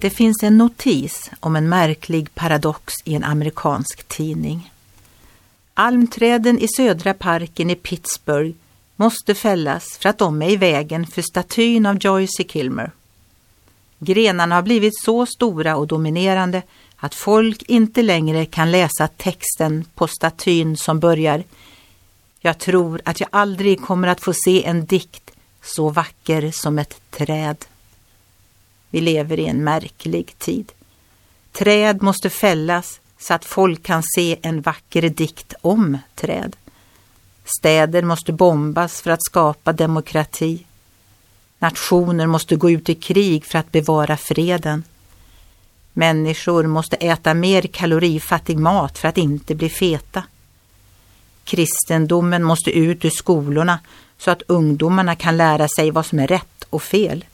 Det finns en notis om en märklig paradox i en amerikansk tidning. Almträden i Södra parken i Pittsburgh måste fällas för att de är i vägen för statyn av Joyce Kilmer. Grenarna har blivit så stora och dominerande att folk inte längre kan läsa texten på statyn som börjar Jag tror att jag aldrig kommer att få se en dikt så vacker som ett träd. Vi lever i en märklig tid. Träd måste fällas så att folk kan se en vacker dikt om träd. Städer måste bombas för att skapa demokrati. Nationer måste gå ut i krig för att bevara freden. Människor måste äta mer kalorifattig mat för att inte bli feta. Kristendomen måste ut ur skolorna så att ungdomarna kan lära sig vad som är rätt och fel.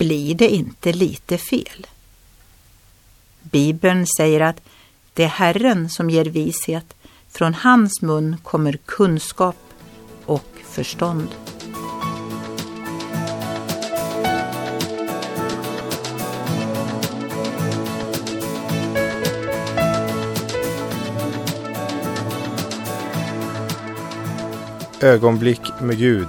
Blir det inte lite fel? Bibeln säger att det är Herren som ger vishet. Från hans mun kommer kunskap och förstånd. Ögonblick med Gud